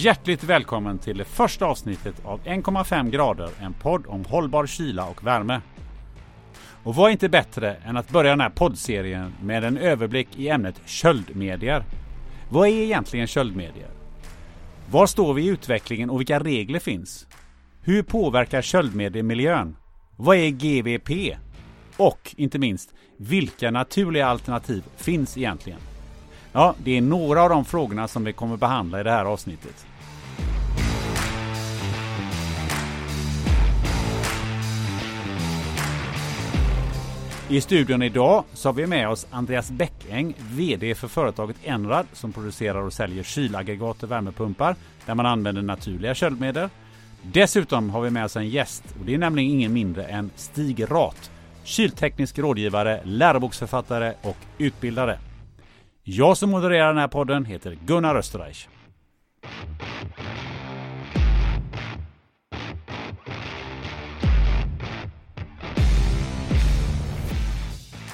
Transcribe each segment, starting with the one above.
Hjärtligt välkommen till det första avsnittet av 1,5 grader, en podd om hållbar kyla och värme. Och vad är inte bättre än att börja den här poddserien med en överblick i ämnet köldmedier. Vad är egentligen köldmedier? Var står vi i utvecklingen och vilka regler finns? Hur påverkar köldmedier miljön? Vad är GVP? Och inte minst, vilka naturliga alternativ finns egentligen? Ja, det är några av de frågorna som vi kommer behandla i det här avsnittet. I studion idag så har vi med oss Andreas Bäckäng, VD för företaget Enrad som producerar och säljer kylaggregat och värmepumpar där man använder naturliga köldmedel. Dessutom har vi med oss en gäst och det är nämligen ingen mindre än Stig Rat, kylteknisk rådgivare, läroboksförfattare och utbildare. Jag som modererar den här podden heter Gunnar Österreich.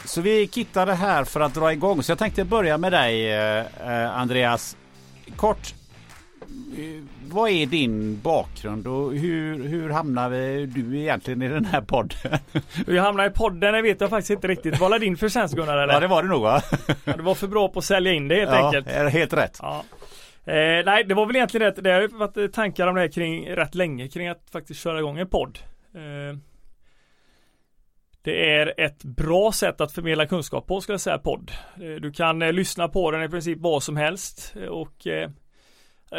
Så vi kittade här för att dra igång. Så jag tänkte börja med dig eh, eh, Andreas. Kort eh, Vad är din bakgrund och hur, hur hamnade du egentligen i den här podden? Hur jag hamnade i podden det vet jag faktiskt inte riktigt. Var din förtjänst Gunnar eller? Ja det var det nog va? Ja, Du var för bra på att sälja in det helt ja, enkelt. är Helt rätt. Ja. Eh, nej, det var väl egentligen rätt. Det har varit tankar om det här kring rätt länge kring att faktiskt köra igång en podd. Eh, det är ett bra sätt att förmedla kunskap på skulle jag säga podd. Eh, du kan eh, lyssna på den i princip vad som helst eh, och eh,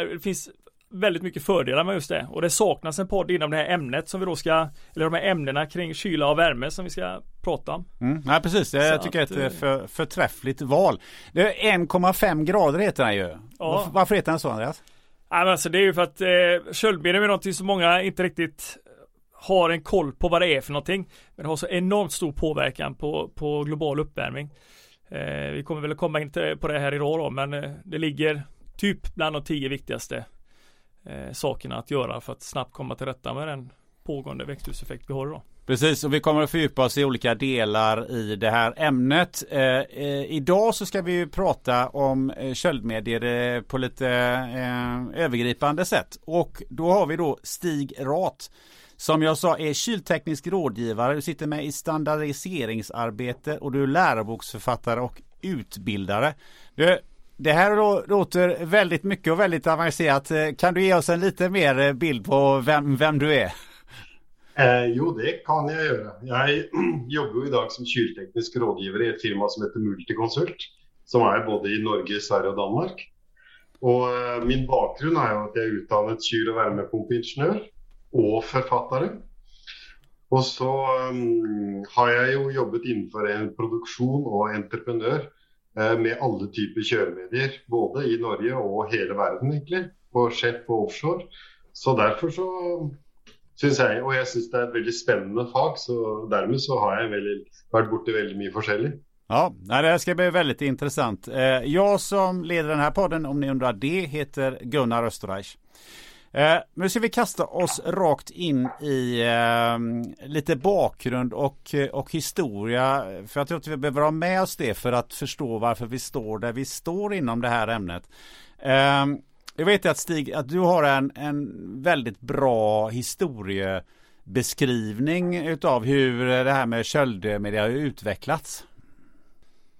det finns väldigt mycket fördelar med just det och det saknas en podd inom det här ämnet som vi då ska eller de här ämnena kring kyla och värme som vi ska prata om. Mm, nej precis, Så jag tycker att, det är ett eh, för, förträffligt val. Det är 1,5 grader heter den ju. Varför, varför heter den så Andreas? Men alltså det är ju för att eh, köldmedel är någonting som många inte riktigt har en koll på vad det är för någonting. Men det har så enormt stor påverkan på, på global uppvärmning. Eh, vi kommer väl att komma in på det här idag då, men eh, det ligger typ bland de tio viktigaste eh, sakerna att göra för att snabbt komma till rätta med den pågående växthuseffekt vi har idag. Precis, och vi kommer att fördjupa oss i olika delar i det här ämnet. Eh, eh, idag så ska vi ju prata om eh, köldmedier eh, på lite eh, övergripande sätt. Och då har vi då Stig Rat som jag sa är kylteknisk rådgivare. Du sitter med i standardiseringsarbete och du är läroboksförfattare och utbildare. Du, det här låter väldigt mycket och väldigt avancerat. Eh, kan du ge oss en lite mer eh, bild på vem, vem du är? Eh, jo, det kan jag göra. Jag jobbar idag som kylteknisk rådgivare i ett firma som heter Multiconsult, som är både i Norge, Sverige och Danmark. Och eh, min bakgrund är att jag är utbildad kyl- och värmepumpingenjör och författare. Och så um, har jag ju jobbat inför en produktion och entreprenör Eh, med alle typer kjøremedier, både i Norge og hele verden, egentlig. På skjepp og offshore. Så derfor så syns jeg, og jeg syns det er et veldig spennende fag, så dermed så har jeg veldig, vært borti veldig mye forskjellig. Ja, det här ska bli väldigt intressant. Eh, Jag som leder den här podden, om ni undrar det, heter Gunnar Österreich. Eh, Nu ska vi kasta oss rakt in i eh, lite bakgrund och, och historia. För jag tror att vi behöver ha med oss det för att förstå varför vi står där vi står inom det här ämnet. Eh, Jag vet att Stig, att du har en, en väldigt bra historiebeskrivning utav hur det här med köldmedia har utvecklats.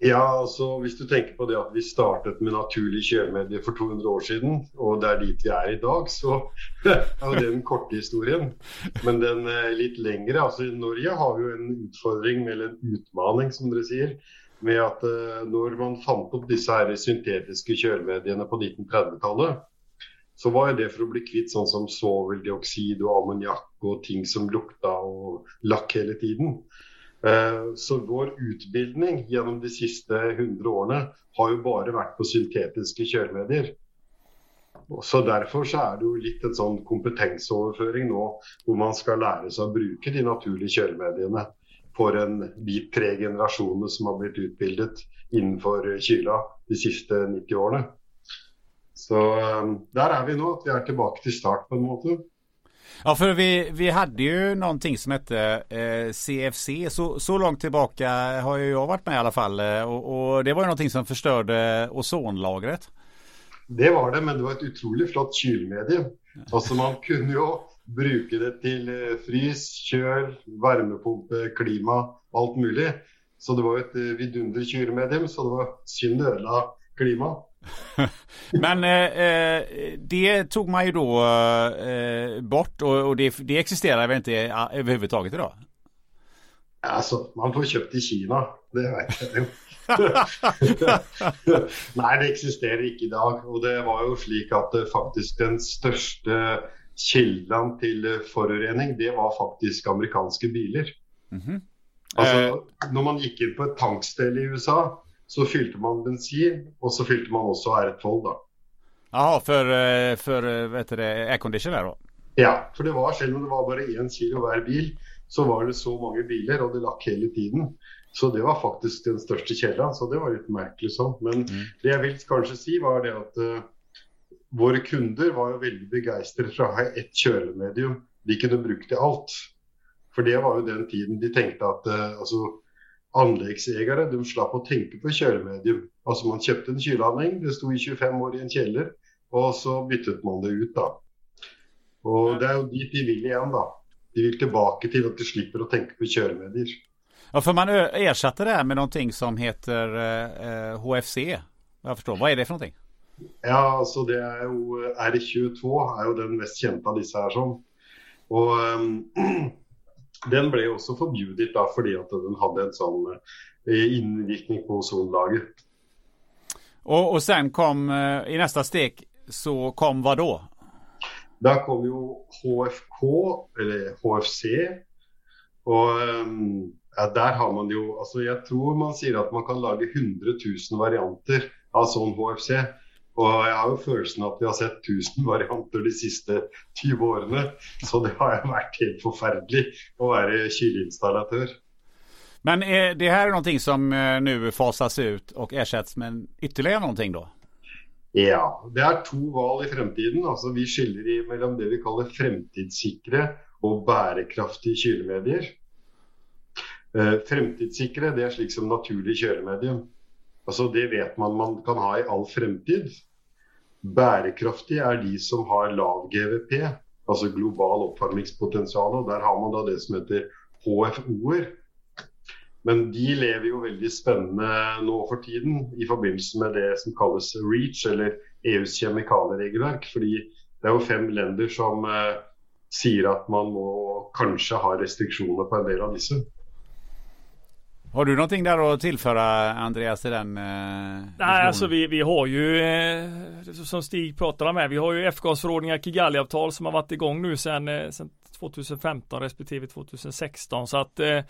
Ja, altså Hvis du tenker på det at vi startet med naturlig kjølemedie for 200 år siden, og det er dit vi er i dag, så er jo det den korte historien. Men den eh, litt lengre altså I Norge har vi jo en utfordring, eller en utmaning, som dere sier, med at eh, når man fant opp disse her syntetiske kjølemediene på 1930-tallet, så var jo det for å bli kvitt sånn som svoveldioksid og ammoniakk og ting som lukta og lakk hele tiden. Eh, så vår utbildning gjennom de siste 100 årene har jo bare vært på syntetiske kjøremedier. Så Derfor så er det jo litt en sånn kompetanseoverføring nå, hvor man skal lære seg å bruke de naturlige kjøremediene for en de tre generasjonene som har blitt utbildet innenfor kyla de siste 90 årene. Så eh, der er vi nå, at vi er tilbake til start på en måte. Ja, för vi, vi hade ju någonting som hette eh, CFC. Så, så långt tillbaka har ju jag varit med i alla fall. Eh, Och, och det var ju någonting som förstörde ozonlagret. Det var det, men det var et utrolig flott kylmedie. Altså Man kunne jo bruke det til eh, frys, kjøl, varmepumpe, klima, alt mulig. Så det var jo et eh, vidunder kylmedium, så det var synd det ødela klimaet. Men eh, det tog man ju då eh, bort och, och det, det, existerar väl inte överhuvudtaget idag? Alltså, man får köpt i Kina, det vet jag ju. Nei, det eksisterer ikke i dag. Og det var jo slik at eh, faktisk den største kilden til eh, forurensning, det var faktisk amerikanske biler. Mm -hmm. Altså, eh. når man gikk inn på et tanksted i USA, så fylte man bensin, og så fylte man også R12, da. Jaha, for, for vet du aircondition der, da? Ja, for det var, selv om det var bare én kilo hver bil, så var det så mange biler, og det lakk hele tiden. Så det var faktisk den største kjelda, så det var litt merkelig sånn. Men mm. det jeg vil kanskje si, var det at uh, våre kunder var jo veldig begeistret for å ha ett kjølemedium de kunne bruke til alt. For det var jo den tiden de tenkte at uh, altså, anleggseiere de slapp å tenke på kjølemedium. Altså Man kjøpte en kyleanlegg, det sto i 25 år i en kjeller, og så byttet man det ut. da. Og Det er jo dit de vil igjen. da. De vil tilbake til at de slipper å tenke på kjøremedier. Ja, för man ersatte det här med någonting som heter eh, HFC. Jag förstår. Vad är det för någonting? Ja, alltså det är ju R22 är ju den mest kända av dessa här som. Och um, den blev också förbjuden då för att den hade en sån eh, inriktning på ozonlager. Och, och sen kom eh, i nästa steg så kom vad då? Då kom ju HFK eller HFC. Och um, ja, der har man jo altså Jeg tror man sier at man kan lage 100 000 varianter av sånn HFC. Og jeg har jo følelsen at vi har sett 1000 varianter de siste 20 årene. Så det har vært helt forferdelig å være kyleinstallatør. Men är det här är någonting som eh, nu fasas ut och ersätts med ytterligare någonting då? Ja, det er to valg i fremtiden. Altså, vi skiller mellom det vi kaller fremtidssikre og bærekraftige kylemedier. Eh, fremtidssikre det er slik som naturlig kjøremedium. Altså Det vet man man kan ha i all fremtid. Bærekraftige er de som har lav GVP, altså global oppvarmingspotensial. og Der har man da det som heter HFO-er. Men de lever jo veldig spennende nå for tiden i forbindelse med det som kalles REACH, eller EUs kjemikalieregelverk. Fordi det er jo fem länder som eh, sier at man må kanskje ha restriksjoner på en del av disse. Har du någonting där att tillföra Andreas i den? Eh, Nej, alltså vi, vi har ju eh, som Stig pratade om här, vi har ju F-gasförordningar, Kigali-avtal som har varit igång nu sedan, eh, 2015 respektive 2016 så att eh,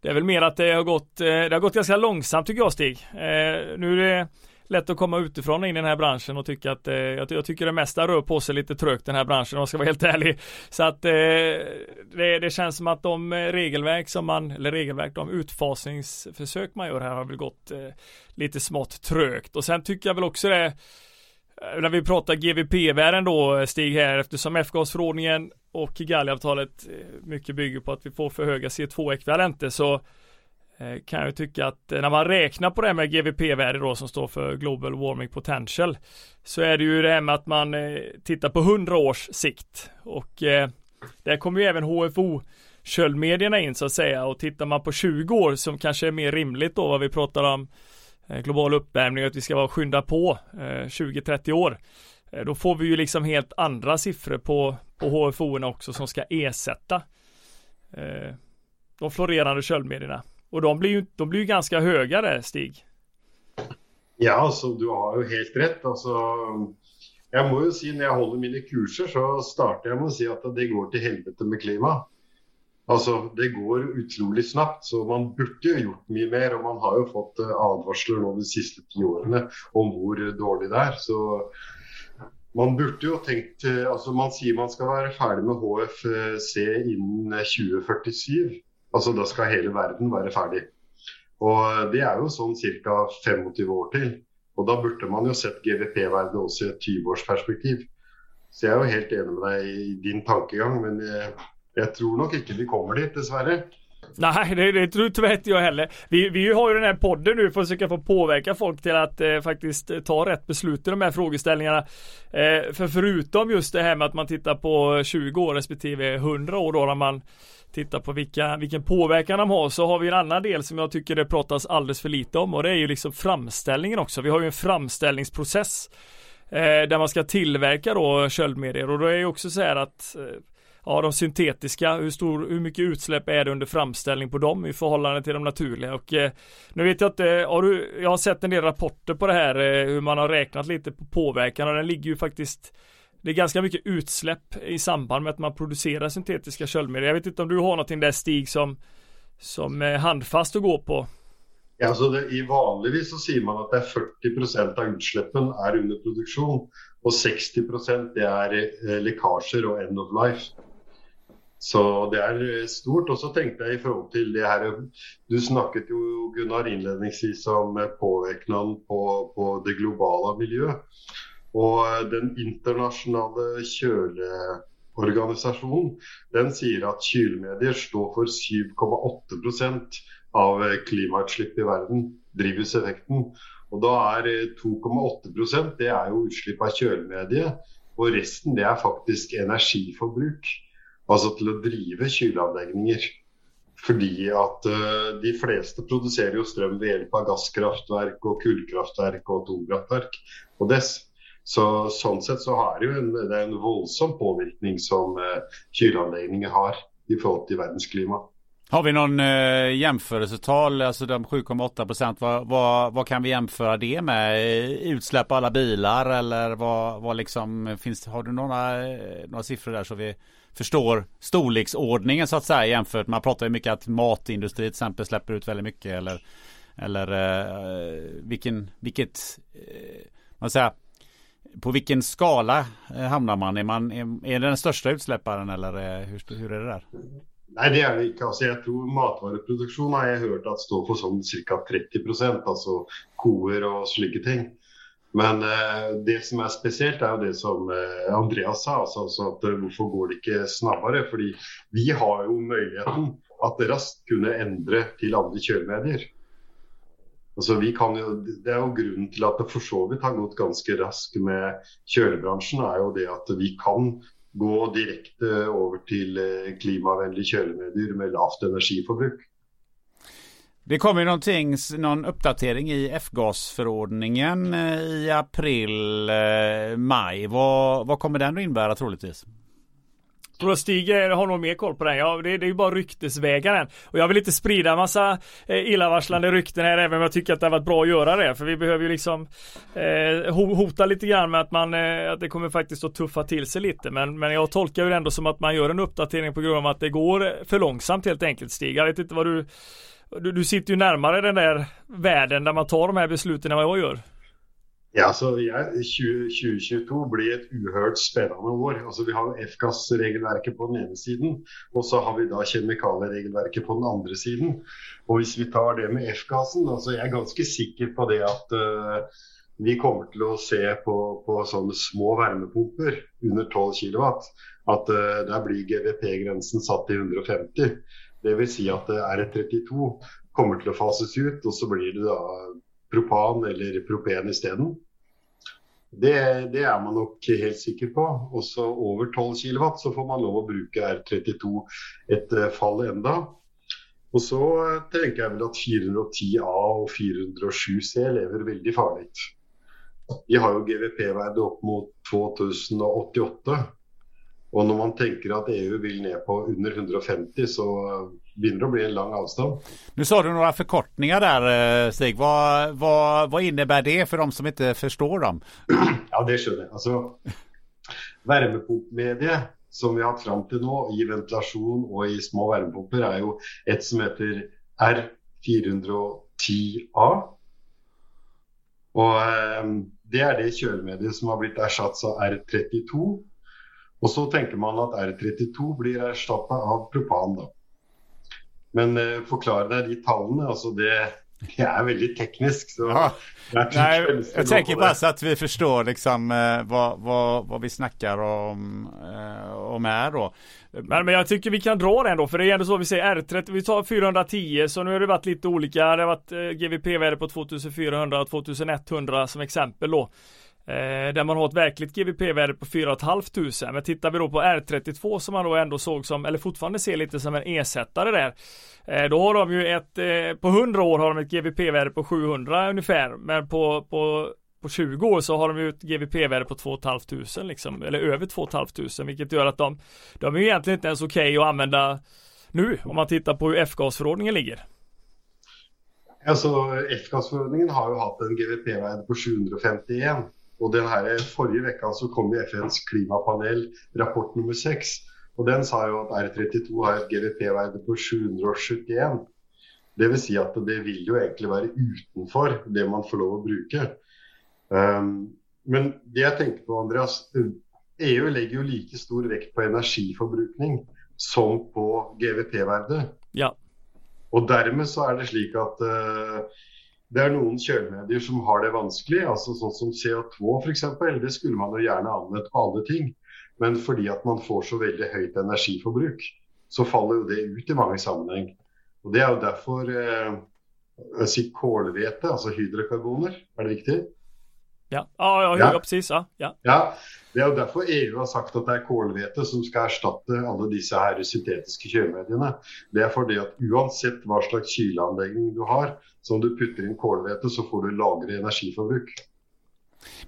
det är väl mer att det har gått, eh, det har gått ganska långsamt tycker jag Stig. Eh, nu är det lätt att komma utifrån in i den här branschen och tycka att eh, jag, tycker det mesta rör på sig lite trögt den här branschen om jag ska vara helt ärlig. Så att eh, det, det, känns som att de eh, regelverk som man, eller regelverk, de utfasningsförsök man gör här har väl gått eh, lite smått trögt och sen tycker jag väl också det eh, när vi pratar GVP-värden då eh, Stig här eftersom F-gasförordningen och Kigali-avtalet mycket bygger på att vi får för höga CO2-ekvivalenter så Eh, kan jag tycka att eh, när man räknar på det här med GVP-värde då som står för Global Warming Potential så är det ju det här med att man eh, tittar på 100 års sikt och där kommer ju även HFO köldmedierna in så att säga och tittar man på 20 år som kanske är mer rimligt då vad vi pratar om global uppvärmning och att vi ska vara skynda på 20-30 år då får vi ju liksom helt andra siffror på, på HFO också som ska ersätta de florerande köldmedierna. Och de blir ju, de blir ju ganska höga där, Stig. Ja, alltså du har ju helt rätt. Alltså, jag måste ju säga när jag håller mina kurser så startar jag med att säga att det går till helvete med klimat. Alltså det går otroligt snabbt så man borde ju gjort mycket mer och man har ju fått eh, advarsler nu de sista tio åren om hur dåligt det är. Så man borde ju tänkt, eh, alltså man säger man ska vara färdig med HFC innan 2047. Altså da skal hele verden være ferdig. Og det er jo sånn ca. 25 år til. Og da burde man jo sett GVP-verdet også i et 20-årsperspektiv. Så jeg er jo helt enig med deg i din tankegang, men eh, jeg, jeg, tror nok ikke vi kommer dit, dessverre. Nej, det, det tror tyvärr inte jag heller. Vi, vi har ju den här podden nu för att försöka få påverka folk till att eh, faktiskt eh, ta rätt beslut i de här frågeställningarna. Eh, för förutom just det här med att man tittar på 20 år respektive 100 år då när man tittar på vilka, vilken påverkan de har. Så har vi en annan del som jag tycker det pratas alldeles för lite om. Och det är ju liksom framställningen också. Vi har ju en framställningsprocess eh, där man ska tillverka då köldmedier. Och då är ju också så här att eh, ja, de syntetiska, hur, stor, hur mycket utsläpp är det under framställning på dem i förhållande till de naturliga? Och eh, nu vet jag inte, har du, jag har sett en del rapporter på det här eh, hur man har räknat lite på påverkan. Och den ligger ju faktiskt det är ganska mycket utsläpp i samband med att man producerar syntetiska köldmedel. Jag vet inte om du har någonting där Stig som, som är handfast att gå på? Ja, alltså det, I vanligtvis så säger man att det är 40 procent av utsläppen är under produktion och 60 det är eh, läckager och end of life. Så det är eh, stort. Och så tänkte jag i förhållande till det här, eh, du snackade ju Gunnar inledningsvis om påverkan på, på det globala miljön. Och den internationella kjøleorganisasjonen den säger att kylmedier står för 7,8 av klimautslipp i världen, drivhuseffekten. Och då är 2,8 det er jo utsläpp av kölmedie och resten det är faktiskt energiforbruk. Alltså til att driva kylanläggningar. För at uh, de flesta producerar ju ström med hjälp av gaskraftverk og kullkraftverk och atomkraftverk. og dess så sånn sett så har det ju en, det en våldsam påvirkning som eh, kylanläggningar har i forhold til världsklimat. Har vi någon eh, jämförelsetal, alltså de 7,8 procent, vad, vad, vad, kan vi jämföra det med? Eh, utsläpp av alla bilar eller vad, vad liksom finns Har du några, eh, några siffror där så vi förstår storleksordningen så att säga jämfört? Man pratar ju mycket att matindustri till exempel släpper ut väldigt mycket eller eller eh, vilken, vilket, eh, man säger på vilken skala eh, hamnar man? Är, man, är, är det den största utsläpparen eller eh, hur, hur är det där? Nej, det är det inte. Alltså, jag tror matvaruproduktion har jag hört att stå för sån cirka 30 procent, alltså kor och slike ting. Men eh, det som är speciellt är det som eh, Andreas sa, alltså, alltså att eh, varför går det inte snabbare? För vi har ju möjligheten att raskt kunna ändra till andra körmedier. Altså, jo, det er jo Grunnen til at det for så vidt har gått ganske raskt med kjølebransjen, er jo det at vi kan gå direkte over til eh, klimavennlige kjølemedier med lavt energiforbruk. Det kommer någonting, någon uppdatering i F-gasförordningen eh, i april, eh, maj. Vad, vad kommer den att innebära troligtvis? Tror Stig har nog mer koll på den. Ja, det, det är ju bara ryktesvägar än. Och jag vill inte sprida massa eh, illavarslande rykten här även om jag tycker att det har varit bra att göra det. För vi behöver ju liksom eh, hota lite grann med att man eh, att det kommer faktiskt att tuffa till sig lite. Men, men jag tolkar ju det ändå som att man gör en uppdatering på grund av att det går eh, för långsamt helt enkelt Stig. Jag vet inte vad du du, du sitter ju närmare den där världen där man tar de här besluten än vad jag gör. Ja, så ja, 2022 blir ett oerhört spännande år. Altså, vi har F-gassregelverket på den ena sidan och så har vi da kjemikalieregelverket på den andra sidan. Og Hvis vi tar det med F-gassen, altså jeg er ganske sikker på det att uh, eh, vi kommer til å se på, på sånne små varmepumper under 12 kW at uh, der blir GVP-grensen satt till 150. Det vill säga att R32 kommer til å fases ut, och så blir det da propan eller propen isteden. Det, det er man nok helt sikker på. Også over 12 kW så får man lov å bruke R32 et eh, fall enda. Og så eh, tenker jeg vel at 410A og 407C lever veldig farlig. De har jo GVP-verdet opp mot 2088. Och när man tänker att EU vill ner på under 150 så eh, börjar det bli en lång avstånd. Nu sa du några förkortningar där eh, Stig. Vad, vad, vad innebär det för de som inte förstår dem? Ja, det skönjer jag. Alltså, värmepumpmedie som vi har haft fram till nu i ventilation och i små värmepumpar är ju ett som heter R410A. Och eh, det är det kölmediet som har blivit ersatt av R32 och så tänker man att R32 blir erstattat av propan. Då. Men eh, förklara de talen, alltså det Jeg er veldig teknisk, så Ja. jeg, tror Nej, jag gå tänker bara så att vi förstår liksom eh, vad, vad, vad vi snackar om, eh, om är då. Men, men jag tycker vi kan dra den då, för det är ändå så vi säger R30, vi tar 410, så nu har det varit lite olika. Det har varit eh, GVP-värde på 2400 och 2100 som exempel då. Eh, där man har ett verkligt GVP-värde på 4 500. Men tittar vi då på R32 som man då ändå såg som, eller fortfarande ser lite som en ersättare där. Eh, då har de ju ett, eh, på 100 år har de ett GVP-värde på 700 ungefär. Men på, på på 20 år så har de ju ett GVP-värde på 2 500 liksom, eller över 2 500 vilket gör att de, de är ju egentligen inte ens okej att använda nu om man tittar på hur F-gasförordningen ligger. Alltså f-gasförordningen har ju haft en GVP-värde på 751. Og den her, forrige vecka så kom jo FNs klimapanel rapport nummer 6. Og den sa jo at R32 har et GVP-veide på 771. Det vil si at det vil jo egentlig være utenfor det man får lov å bruke. Um, men det jeg tenker på, Andreas, EU legger jo like stor vekt på energiforbrukning som på GVP-verde. Ja, Og dermed så er det slik at eh, det er noen kjølemedier som har det vanskelig, altså sånn som CO2 f.eks. Det skulle man jo gjerne anvendt på alle ting. Men fordi at man får så veldig høyt energiforbruk, så faller jo det ut i mange sammenheng. Og Det er jo derfor eh, jeg sier kålhvete, altså hydrokarboner, er det riktig? ja, ja, ja, Ja. ja. precis. Ja, ja. Ja, Det er jo derfor EU har sagt at det er kålhvete som skal erstatte alle disse her syntetiske kjølemediene. Det er fordi at uansett hva slags kyleanlegging du har, som du putter inn kålhvete, så får du lavere energiforbruk.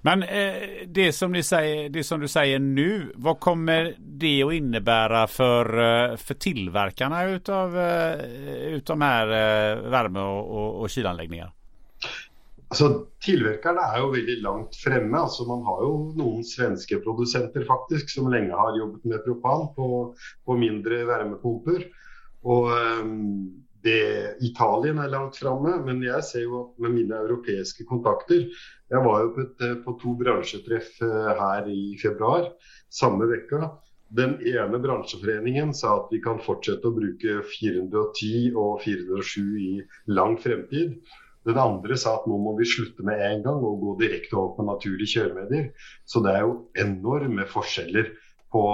Men eh, det, som ni säger, det som du säger nu, vad kommer det att innebära för, eh, för tillverkarna utav, eh, utav de här eh, värme och, och, och kylanläggningar? Altså, Tilvirkerne er jo veldig langt fremme. altså Man har jo noen svenske produsenter faktisk som lenge har jobbet med propan på, på mindre varmepumper. Og ehm, det, Italien er langt framme, men jeg ser jo at med mine europeiske kontakter Jeg var jo på, et, eh, på to bransjetreff her eh, i februar, samme vekka. Den ene bransjeforeningen sa at vi kan fortsette å bruke 410 og 407 i lang fremtid. Den andre sa at nå må vi slutte med en gang og gå direkte over på naturlige kjøremedier. Så det er jo enorme forskjeller på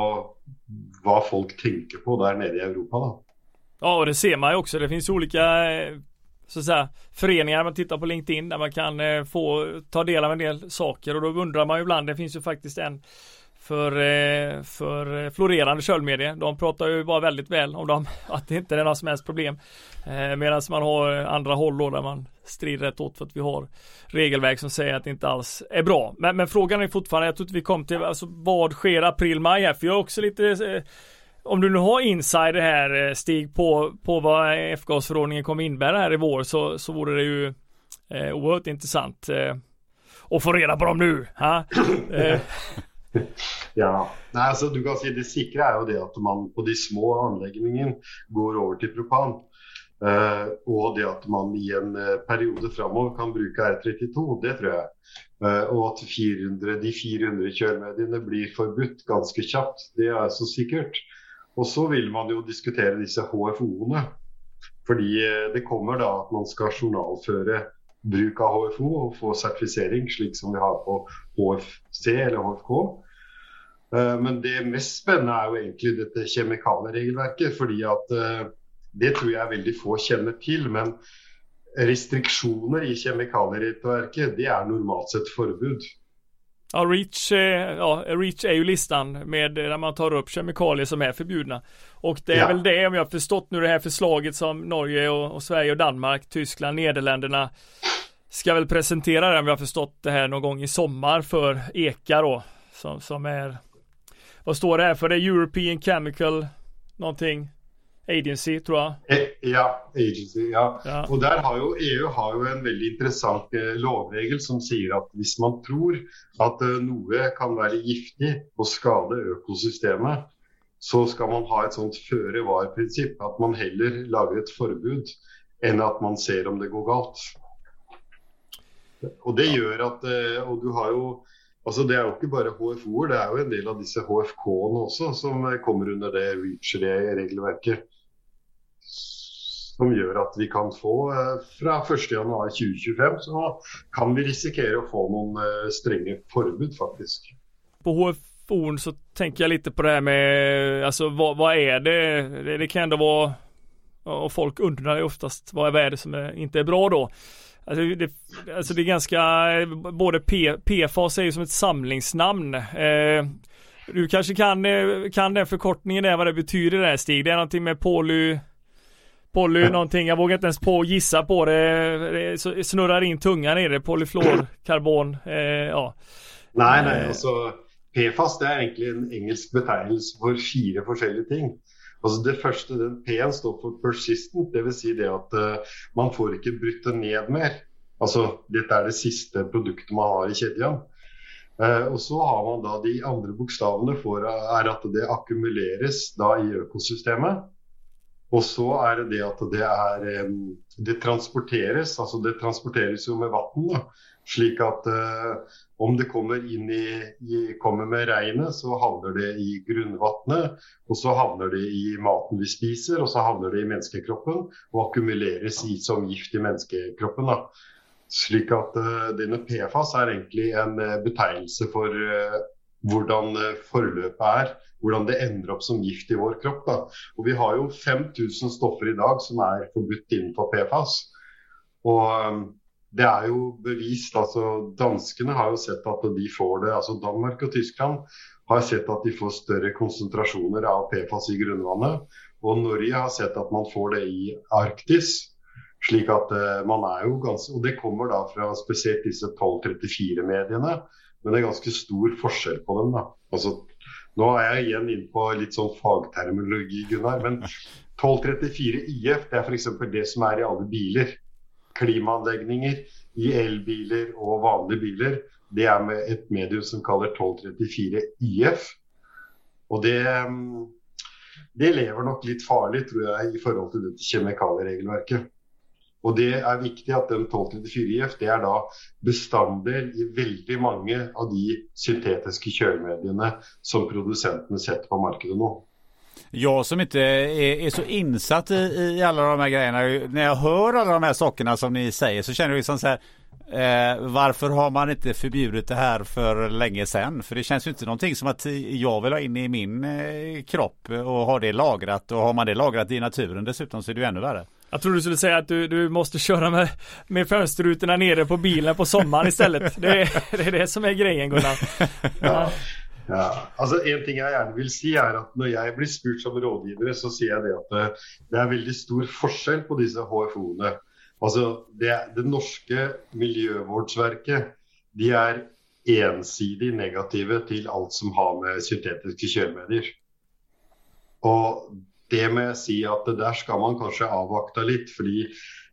hva folk tenker på der nede i Europa. da. Ja, och det ser man ju också. Det finns olika eh, så att säga, föreningar man tittar på LinkedIn där man kan eh, få ta del av en del saker och då undrar man ju ibland. Det finns ju faktiskt en för, eh, för florerande köldmedier. De pratar ju bara väldigt väl om dem. Att det inte är några som helst problem. Medan man har andra håll då där man strider rätt åt för att vi har regelverk som säger att det inte alls är bra. Men, men frågan är fortfarande, jag tror inte vi kom till, alltså vad sker april-maj här? För jag är också lite om du nu har insider här eh, Stig på, på vad F-gasförordningen kommer innebära här i vår så, så vore det ju eh, oerhört intressant eh, att få reda på dem nu. Ha? Eh, Ja, Nei, altså du kan si Det sikre er jo det at man på de små anleggene går over til propan. Eh, og det at man i en eh, periode framover kan bruke R32, det tror jeg. Eh, og at 400, de 400 kjølemediene blir forbudt ganske kjapt, det er så sikkert. Og så vil man jo diskutere disse HFO-ene. Fordi eh, det kommer da at man skal journalføre bruk av HFO og få sertifisering, slik som vi har på HFC eller HFK. Eh, men det mest spennende er jo egentlig dette kjemikalieregelverket. fordi at eh, det tror jeg veldig få kjenner til. Men restriksjoner i kjemikalieregelverket, det er normalt sett forbud ja, Reach, eh, ja, Reach är ju listan med där man tar upp kemikalier som är förbjudna. Och det är Ja. väl det om jag har förstått nu det här förslaget som Norge och, och Sverige och Danmark, Tyskland, Nederländerna ska väl presentera det om jag har förstått det här någon gång i sommar för EKA då. Som, som är Vad står det här för? Det är European Chemical någonting Agency tror jag. Eh, Ja, agency, ja. Ja. Og der har jo EU har jo en veldig interessant eh, lovregel som sier at hvis man tror at eh, noe kan være giftig og skade økosystemet, så skal man ha et sånt føre var-prinsipp. At man heller lager et forbud enn at man ser om det går galt. Og det gjør at Og du har jo Altså Det er jo ikke bare HFO-er, det er jo en del av disse HFK-ene også som kommer under det REACH-regelverket. Som gör att vi kan få eh, från 1 januari 2025 så kan vi riskera att få någon eh, stränga förbud faktiskt. På HFO så tänker jag lite på det här med, alltså vad, vad är det? det? det? kan ändå vara, och folk undrar ju oftast vad är det som är, inte är bra då? Alltså det, alltså det är ganska, både P, PFAS är ju som ett samlingsnamn. Eh, du kanske kan, eh, kan den förkortningen där vad det betyder där Stig? Det är någonting med poly Poly någonting, jag vågar inte ens på gissa på det. det snurrar in tungan i det, polyfluorkarbon. Eh, ja. Nej, nej, alltså PFAS det är egentligen en engelsk beteckning för fyra olika ting. Altså det første, den P-en står for persistent, dvs. Si det at uh, eh, man får ikke bryta ned mer. Altså dette er det siste produktet man har i kjeden. Uh, eh, og så har man da de andre bokstavene for eh, er at det akkumuleres da i økosystemet. Og så er det det at det er Det transporteres, altså det transporteres jo med vann. Slik at eh, om det kommer inn i, i kommer med regnet, så havner det i grunnvannet. Og så havner det i maten vi spiser, og så havner det i menneskekroppen. Og akkumuleres i, som gift i menneskekroppen. Da. Slik at eh, denne PFAS er egentlig en uh, betegnelse for eh, hvordan eh, forløpet er. Hvordan det ender opp som gift i vår kropp. Da. Og vi har jo 5000 stoffer i dag som er forbudt innenfor PFAS. Og um, det er jo bevist. altså Danskene har jo sett at de får det. altså Danmark og Tyskland har sett at de får større konsentrasjoner av PFAS i grunnvannet. Og Norge har sett at man får det i Arktis. slik at eh, man er jo ganske, Og det kommer da fra spesielt disse 1234-mediene. Men det er ganske stor forskjell på dem. da. Altså, Nå er jeg igjen inn på litt sånn fagterminologi, Gunnar. Men 1234 IF det er f.eks. det som er i alle biler klimaanlegninger i elbiler og vanlige biler, det er med et medium som kaller 1234 IF. Og det, mm, det lever nok litt farlig, tror jeg, i forhold til dette kjemikalieregelverket. Og det er viktig at den 1234 IF det er da bestanddel i veldig mange av de syntetiske kjølemediene som produsentene setter på markedet nå. Jag som inte är, är så insatt i, i, alla de här grejerna, när jag hör alla de här sakerna som ni säger så känner jag liksom så här Eh, varför har man inte förbjudit det här för länge sedan? För det känns ju inte någonting som att jag vill ha in i min eh, kropp och ha det lagrat. Och har man det lagrat i naturen dessutom så är det ju ännu värre. Jag tror du skulle säga att du, du måste köra med, med fönsterrutorna nere på bilen på sommaren istället. Det, det är det som är grejen Gunnar. Ja. Ja, altså En ting jeg gjerne vil si, er at når jeg blir spurt som rådgivere, så sier jeg det at det, eh, det er veldig stor forskjell på disse HFO-ene. Altså, det, det, norske miljøvårdsverket de er ensidig negative til alt som har med syntetiske kjølemedier. Og det må jeg si at det der skal man kanskje avvakte litt, fordi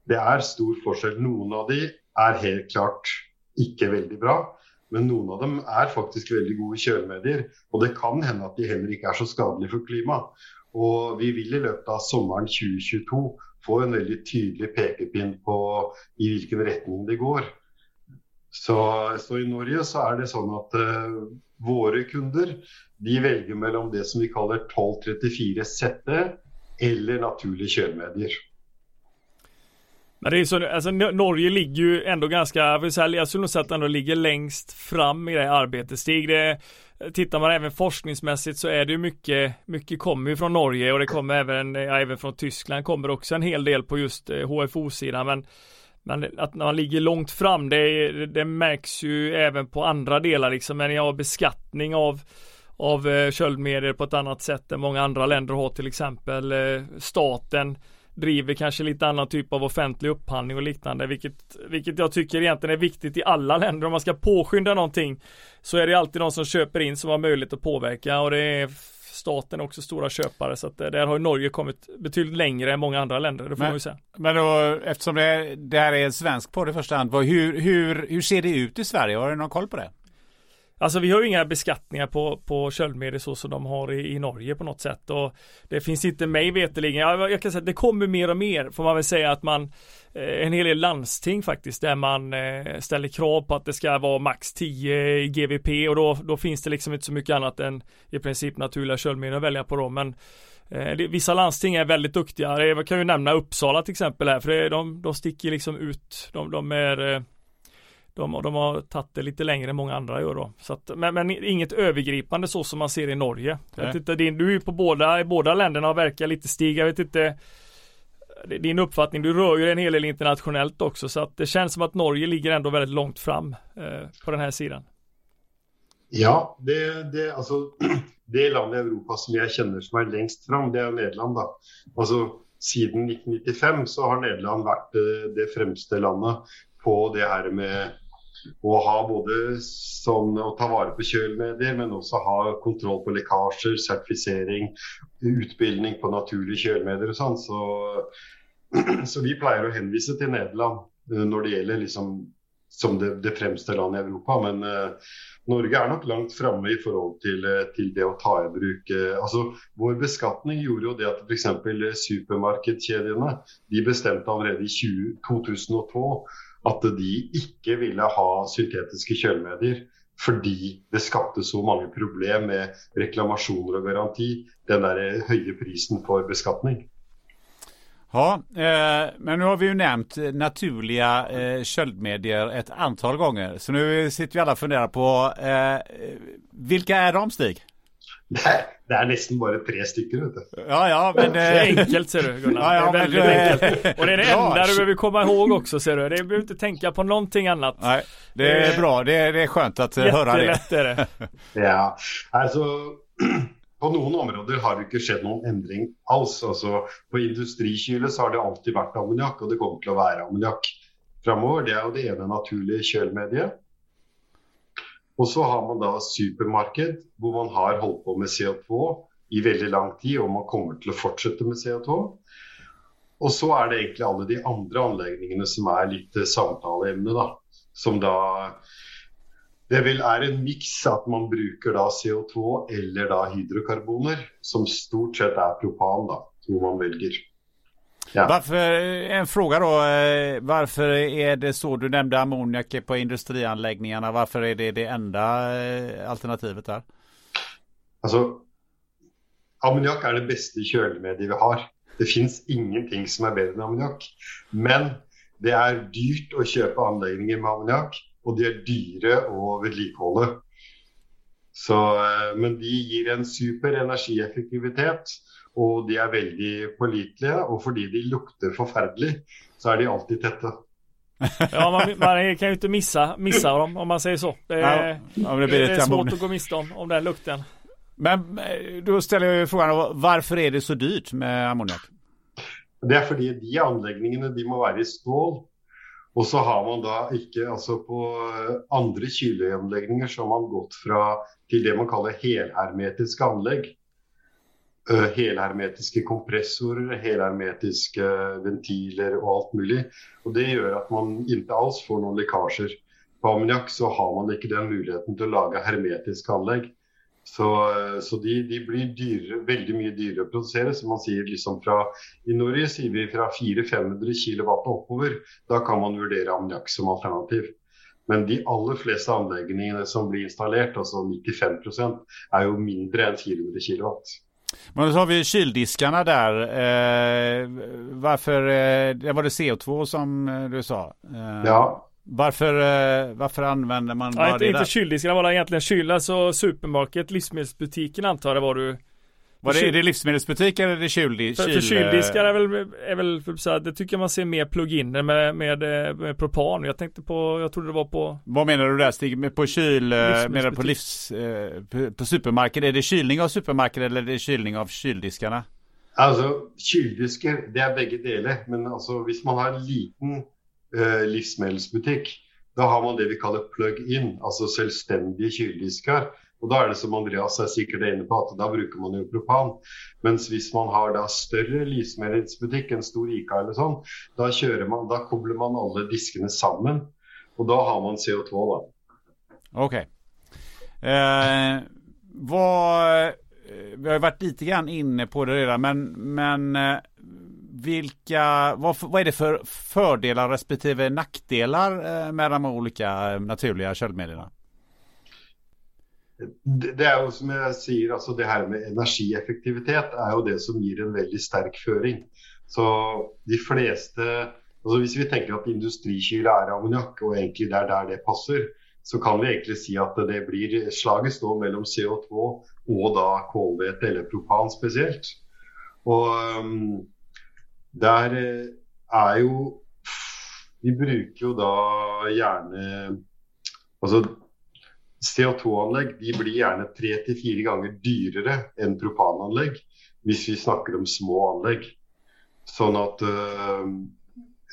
det er stor forskjell. Noen av de er helt klart ikke veldig bra. Men noen av dem er faktisk veldig gode kjølemedier. Og det kan hende at de heller ikke er så skadelige for klimaet. Og vi vil i løpet av sommeren 2022 få en veldig tydelig pekepinn på i hvilken retning det går. Så, så i Norge så er det sånn at uh, våre kunder de velger mellom det som vi kaller 1234 ZD eller naturlige kjølemedier. Men det är så, alltså Norge ligger ju ändå ganska, jag skulle nog säga att ändå ligger längst fram i det arbetet. Stig, det, tittar man även forskningsmässigt så är det ju mycket, mycket kommer ju från Norge och det kommer även, ja, även från Tyskland kommer också en hel del på just eh, HFO-sidan. Men, men att man ligger långt fram, det, det märks ju även på andra delar liksom, men jag har beskattning av av eh, köldmedier på ett annat sätt än många andra länder har till exempel eh, staten driver kanske lite annan typ av offentlig upphandling och liknande, vilket, vilket jag tycker egentligen är viktigt i alla länder. Om man ska påskynda någonting så är det alltid de som köper in som har möjlighet att påverka och det är staten också stora köpare så att där har Norge kommit betydligt längre än många andra länder, det får men, man ju säga. Men då, eftersom det, det här är en svensk podd i första hand, hur, hur, hur ser det ut i Sverige? Har du någon koll på det? Alltså vi har ju inga beskattningar på, på köldmedel så som de har i, i Norge på något sätt och det finns inte mig veterligen. Jag, jag kan säga att det kommer mer och mer får man väl säga att man en hel del landsting faktiskt där man eh, ställer krav på att det ska vara max 10 i GVP och då, då finns det liksom inte så mycket annat än i princip naturliga köldmedel att välja på då men eh, vissa landsting är väldigt duktiga. Jag kan ju nämna Uppsala till exempel här för de, de sticker liksom ut. De, de är de, de har tagit det lite längre än många andra gör då. Så att, men, men, inget övergripande så som man ser i Norge. Jag vet inte, du är ju på båda, båda länderna och verkar lite stig. Jag vet inte din uppfattning, du rör ju en hel del internationellt också så att det känns som att Norge ligger ändå väldigt långt fram eh, på den här sidan. Ja, det, det, alltså, det land i Europa som jag känner som är längst fram, det är Nederland. Då. Alltså, sedan 1995 så har Nederland varit eh, det, det främsta landet på det här med å ha både sånn å ta vare på kjølmedier, men også ha kontroll på lekkasjer, sertifisering, utbildning på naturlige kjølmedier og sånn. Så, så, vi pleier å henvise til Nederland eh, når det gjelder liksom som det, det, fremste landet i Europa. Men uh, Norge er nok langt framme i forhold til, eh, til, det å ta i bruk uh, altså Vår beskatning gjorde jo det at f.eks. supermarkedkjedene de bestemte allerede i 20, 2002 at de ikke ville ha syntetiske kjølemedier fordi det skapte så mange problem med reklamasjoner og garanti. Den der høye prisen for beskatning. Ja, eh, men nu har vi ju nämnt naturliga eh, köldmedier ett antal gånger. Så nu sitter vi alla och funderar på eh, vilka är de Stig? Det är, det är nästan bara tre stycken. Vet du. Ja, ja, men det är enkelt ser du Gunnar. Ja, ja, det är väldigt men, enkelt. Och det är det enda du behöver komma ihåg också ser du. Det behöver inte tänka på någonting annat. Nej, det är det, bra. Det är, det är skönt att höra det. Jättelätt är det. ja, alltså på några områden har det inte skett någon ändring alls. Alltså, på industrikyle så har det alltid varit ammoniak och det kommer att vara ammoniak framöver. Det är det ena naturliga kölmediet. Och så har man då supermarked där man har hållit på med CO2 i väldigt lång tid och man kommer til att fortsätta med CO2. Och så är det egentligen alla de andra anläggningarna som är lite eh, samtalsämne da. Som da det vil är en mix att man bruker da CO2 eller då hydrokarboner som stort sett är propan da, som man väljer. Ja. Varför, en fråga då, eh, varför är det så, du nämnde ammoniak på industrianläggningarna, varför är det det enda eh, alternativet där? Alltså, ammoniak är det bästa kölmedie vi har. Det finns ingenting som är bättre än ammoniak. Men det är dyrt att köpa anläggningar med ammoniak och de är dyra att vedlikeholde. Så, eh, men de ger en super energieffektivitet och de är väldigt pålitliga och för de luktar förfärligt så är de alltid täta. ja, man, man, kan ju inte missa, missa dem om man säger så. Det är, ja, det, det är svårt att gå miste om, om den lukten. Men eh, då ställer jag ju frågan, varför är det så dyrt med ammoniak? Det är för att de anläggningarna de måste vara i stål. Och så har man då inte, alltså på andra kylanläggningar så har man gått från till det man kallar helhermetiska anlägg. Eh, helhermetiske kompressorer, helhermetiske ventiler och allt möjligt. Och det gör att man inte alls får några läckager. På ammoniak så har man inte den möjligheten att laga hermetiska anlägg. Så, eh, så de, de, blir dyre, väldigt mycket dyrare att producera. Så man säger liksom fra, I Norge säger vi från 400-500 kilowatt och uppöver. Då kan man värdera ammoniak som alternativ. Men de allra flesta anläggningarna som blir installerade, alltså 95 procent, är ju mindre än 400 kilowatt. Men så har vi kyldiskarna där. Eh, varför, eh, det var det CO2 som eh, du sa? Eh, ja. Varför, eh, varför använder man ja, inte, det inte kyldiskarna var det egentligen kyl, alltså supermarket, livsmedelsbutiken antar jag var du var det, är det livsmedelsbutik eller är det kyl, för, för kyldiskar är väl, är väl så här, det tycker jag man ser mer pluginer med, med, med propan. Jag tänkte på, jag trodde det var på Vad menar du där Stig? På kyl, eh, menar du på livs, eh, på, på supermarket? Är det kylning av supermarket eller är det kylning av kyldiskarna? Alltså kyldiskar, det är bägge delar. Men alltså om man har en liten eh, livsmedelsbutik, då har man det vi kallar plug-in, alltså självständiga kyldiskar. Och då är det som Andreas er sikkert inne på, at då brukar man ju propan. Men om man har da större livsmedelsbutik, en stor ICA eller sånn, då kör man, då kopplar man alla diskarna samman. Och då har man CO2 da. Okej. Eh, vad, eh, vi har varit lite grann inne på det redan, men, men eh, vilka, vad, vad är det för fördelar respektive nackdelar eh, med de olika eh, naturliga köldmedierna? Det är ju som jag säger, altså det här med energieffektivitet är ju det som ger en väldigt stark föring. Så de flesta, altså om vi tänker att industrikyla är ammoniak och egentligen er där det passar, så kan vi egentligen säga att det blir slaget står mellan CO2 och da kolväte eller propan speciellt. Och um, där är eh, ju, vi brukar ju då gärna, Altså CO2-anlegg de blir gärna tre till fyra gånger dyrare än propananlegg om vi snakker om små anlegg. Sånn at eh,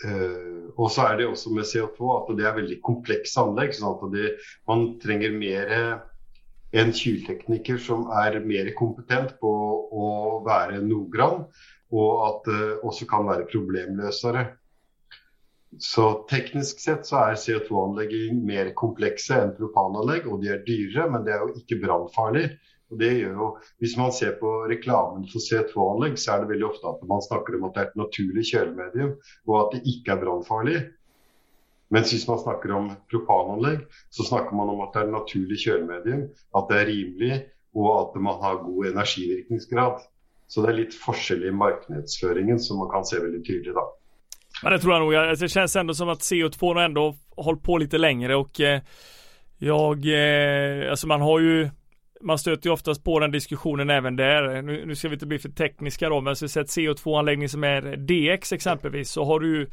eh, uh, uh, och så är det också med CO2 att det är väldigt komplexa anlegg. sånn at det, man trenger mer eh, en kyltekniker som är mer kompetent på att vara noggrann och att det också kan vara problemlösare. Så tekniskt sett så är CO2-anläggning mer komplexa än propananlägg och de är dyra men det är ju inte brandfarligt. Och det gör ju, om man ser på reklamen för CO2-anläggning så är det väldigt ofta att man snackar om att det är ett naturligt kylmedium och att det inte är brandfarligt. Men om man snackar om propananlägg så snackar man om att det är ett naturligt kylmedium, att det är rimligt och att man har god energivirkningsgrad. Så det är lite skillnad i marknadsföringen som man kan se väldigt tydligt. Då. Men det tror jag nog. Alltså, det känns ändå som att CO2 har ändå hållit på lite längre och eh, jag, eh, alltså man har ju man stöter ju oftast på den diskussionen även där. Nu, nu ska vi inte bli för tekniska då, men så sett CO2-anläggning som är DX exempelvis så har du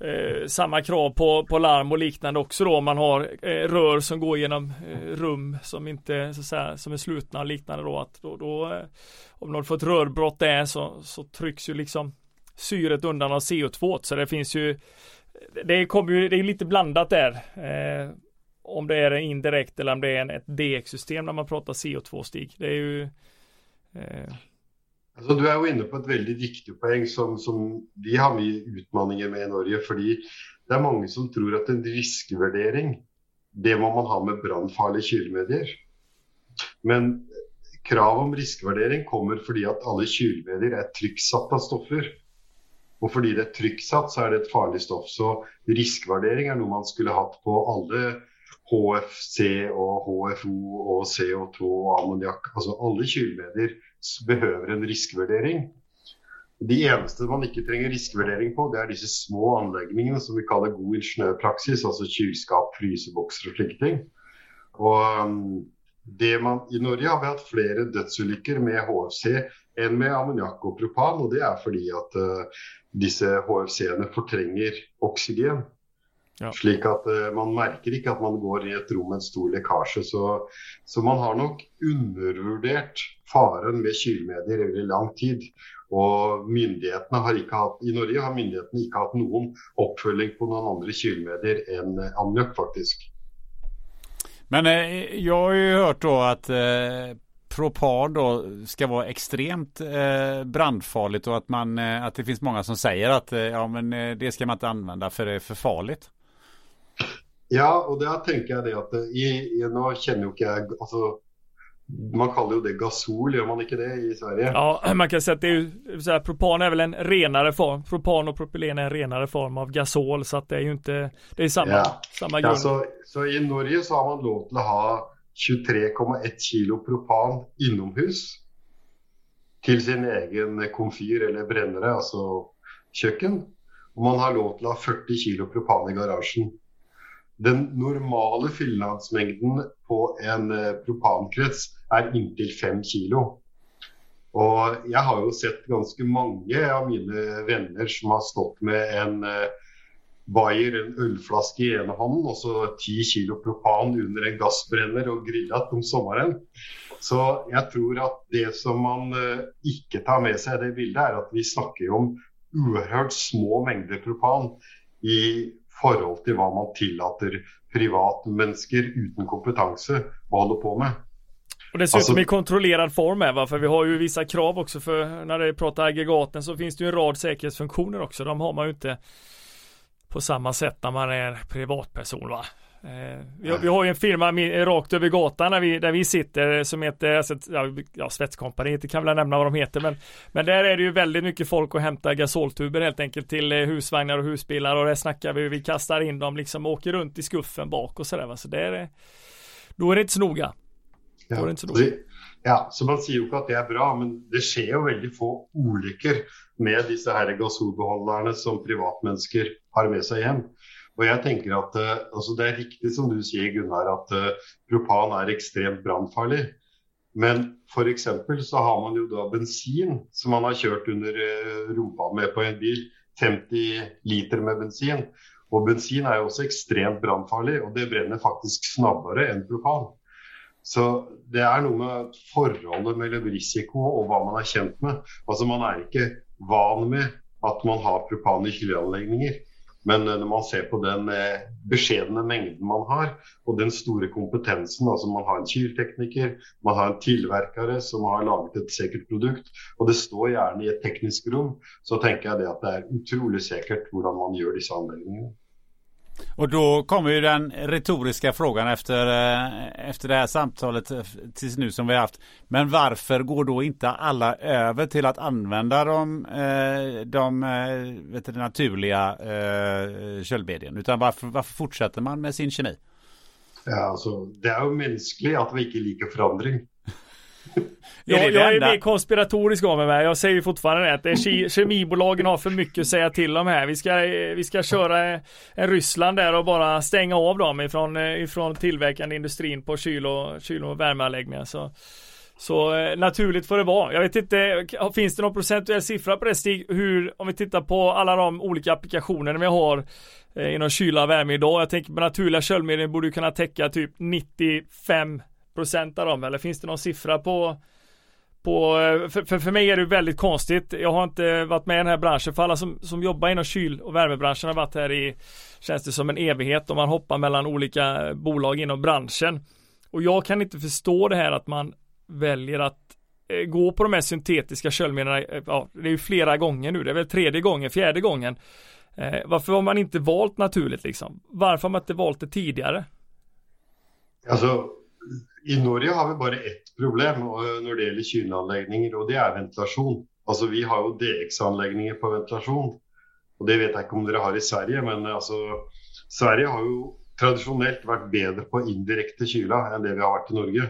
eh, samma krav på, på larm och liknande också då. om Man har eh, rör som går genom eh, rum som inte så att säga, som är slutna och liknande då. Att då, då eh, om någon får ett rörbrott där så, så trycks ju liksom syret undan av CO2 så det finns ju det kommer ju, det är lite blandat där. Eh, om det är en indirekt eller om det är en, ett DX-system när man pratar CO2-stig. Det är ju eh... Alltså, du är ju inne på ett väldigt viktigt poäng som, som vi har mycket utmaningar med i Norge. För det är många som tror att en riskvärdering, det må man ha med brandfarliga kylmedier. Men krav om riskvärdering kommer för att alla kylmedier är trycksatta stoffer. Och fordi det är trycksatt så är det ett farligt stoff. Så riskvärdering er noe man skulle hatt på alla HFC og HFO og CO2 och ammoniak. Alltså alla kylmedier behöver en riskvärdering. De eneste man inte trenger riskvärdering på, det er disse små anläggningarna som vi kallar god ingeniørpraksis, alltså kylskap, frysebokser och slike ting. Og um, mm, man, I Norge har vi haft flera dödsolyckor med HFC än med ammoniak och propan, och det är för att uh, disse HFC-ene fortrenger oksygen. Ja. Slik at uh, man merker ikke at man går i et rom med en stor lekkasje. Så, så man har nok undervurdert faren med kylmedier i veldig lang tid. Og myndighetene har ikke hatt, I Norge har myndighetene ikke hatt noen oppfølging på noen andre kylmedier enn ammoniakk, faktisk. Men eh, jag har ju hört då att eh, propar då ska vara extremt eh, brandfarligt och att, man, eh, att det finns många som säger att eh, ja, men, eh, det ska man inte använda för det är för farligt. Ja, och där tänker jag det att eh, i, i, nu känner ju inte jag, alltså, man kallar ju det gasol, gör man inte det i Sverige? Ja, man kan säga att det är ju, så här, propan är väl en renare form. Propan och propylen är en renare form av gasol, så att det är ju inte, det är samma, ja. samma grund. Ja, så, så i Norge så har man lov att ha 23,1 kilo propan inomhus till sin egen komfyr eller brännare, alltså köken. Och man har lov att ha 40 kilo propan i garagen. Den normala fyllnadsmängden på en eh, propankrets är intill 5 kilo. Och jag har ju sett ganska många av mina vänner som har stått med en eh, Bayer, en ölflaska i ena handen och så 10 kilo propan under en gasbrännare och grillat om sommaren. Så jag tror att det som man eh, inte tar med sig i det bildet är att vi snackar om oerhört små mängder propan i förhållande till vad man tillåter privatmänniskor utan kompetens att hålla på med. Och dessutom alltså, i kontrollerad form med va? För vi har ju vissa krav också för när det pratar aggregaten så finns det ju en rad säkerhetsfunktioner också. De har man ju inte på samma sätt när man är privatperson va. Eh, vi, har, ju en firma rakt över gatan där vi, där vi sitter som heter, alltså, ja, Svetskompaniet, kan väl nämna vad de heter, men, men där är det ju väldigt mycket folk att hämta gasoltuber helt enkelt till eh, husvagnar och husbilar och det snackar vi, vi kastar in dem liksom och åker runt i skuffen bak och sådär. Så det är, då är det inte så noga. Ja. Det inte så, ja, så man säger ju inte att det är bra, men det sker ju väldigt få olyckor med dessa här gasolbehållarna som privatmänniskor har med sig hem. Og jeg tenker at uh, altså Det er riktig som du sier, Gunnar, at uh, propan er ekstremt brannfarlig. Men f.eks. så har man jo da bensin som man har kjørt under uh, rumpa med på en bil. 50 liter med bensin. Og bensin er jo også ekstremt brannfarlig, og det brenner faktisk snabbere enn propan. Så det er noe med forholdet mellom risiko og hva man er kjent med. Altså Man er ikke van med at man har propan i kylleanlegninger. Men eh, når när man ser på den eh, beskjedne mängden man har och den stora kompetensen, altså man har en kyltekniker, man har en tillverkare som har laget et sikkert produkt och det står gärna i ett tekniskt rum, så tänker jag det att det är otroligt säkert hur man gör dessa anläggningar. Och då kommer ju den retoriska frågan efter, eh, efter det här samtalet eh, tills nu som vi har haft. Men varför går då inte alla över till att använda de, eh, de vet du, naturliga köldbedjen? Utan varför, varför fortsätter man med sin kemi? Ja, alltså, det är ju mänskligt att vi inte liker förändring. jag, jag är mer konspiratorisk av mig. Jag säger fortfarande att det kemibolagen har för mycket att säga till om här. Vi ska, vi ska köra en Ryssland där och bara stänga av dem ifrån, ifrån tillverkande industrin på kyl och, kyl och värmeanläggningar. Så, så eh, naturligt får det vara. Jag vet inte, finns det någon procentuell siffra på det Stig? Hur, om vi tittar på alla de olika applikationerna vi har eh, inom kyla och värme idag. Jag tänker på naturliga köldmedel borde kunna täcka typ 95 procent av dem eller finns det någon siffra på på, eh, för, för, för mig är det väldigt konstigt. Jag har inte varit med i den här branschen. För alla som, som jobbar inom kyl och värmebranschen har varit här i, känns det som en evighet och man hoppar mellan olika bolag inom branschen. Och jag kan inte förstå det här att man väljer att eh, gå på de här syntetiska köldmedlen. Eh, ja, det är ju flera gånger nu. Det är väl tredje gången, fjärde gången. Eh, varför har man inte valt naturligt liksom? Varför har man inte valt det tidigare? Alltså i Norge har vi bara ett problem eh, när det gäller kylanläggningar och det är ventilation. Altså, vi har ju DX-anläggningar på ventilation. Og det vet jag inte om ni har i Sverige, men altså, Sverige har ju traditionellt varit bättre på indirekte kyla än det vi har varit i Norge.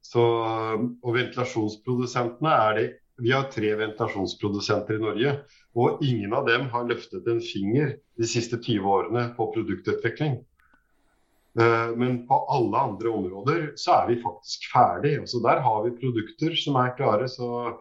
Så, eh, och ventilationsproducenterna är det. Vi har tre ventilationsproducenter i Norge och ingen av dem har løftet en finger de siste 20 åren på produktutveckling. Eh, men på alla andra områden så är vi faktiskt färdiga. Så där har vi produkter som är klara. Så,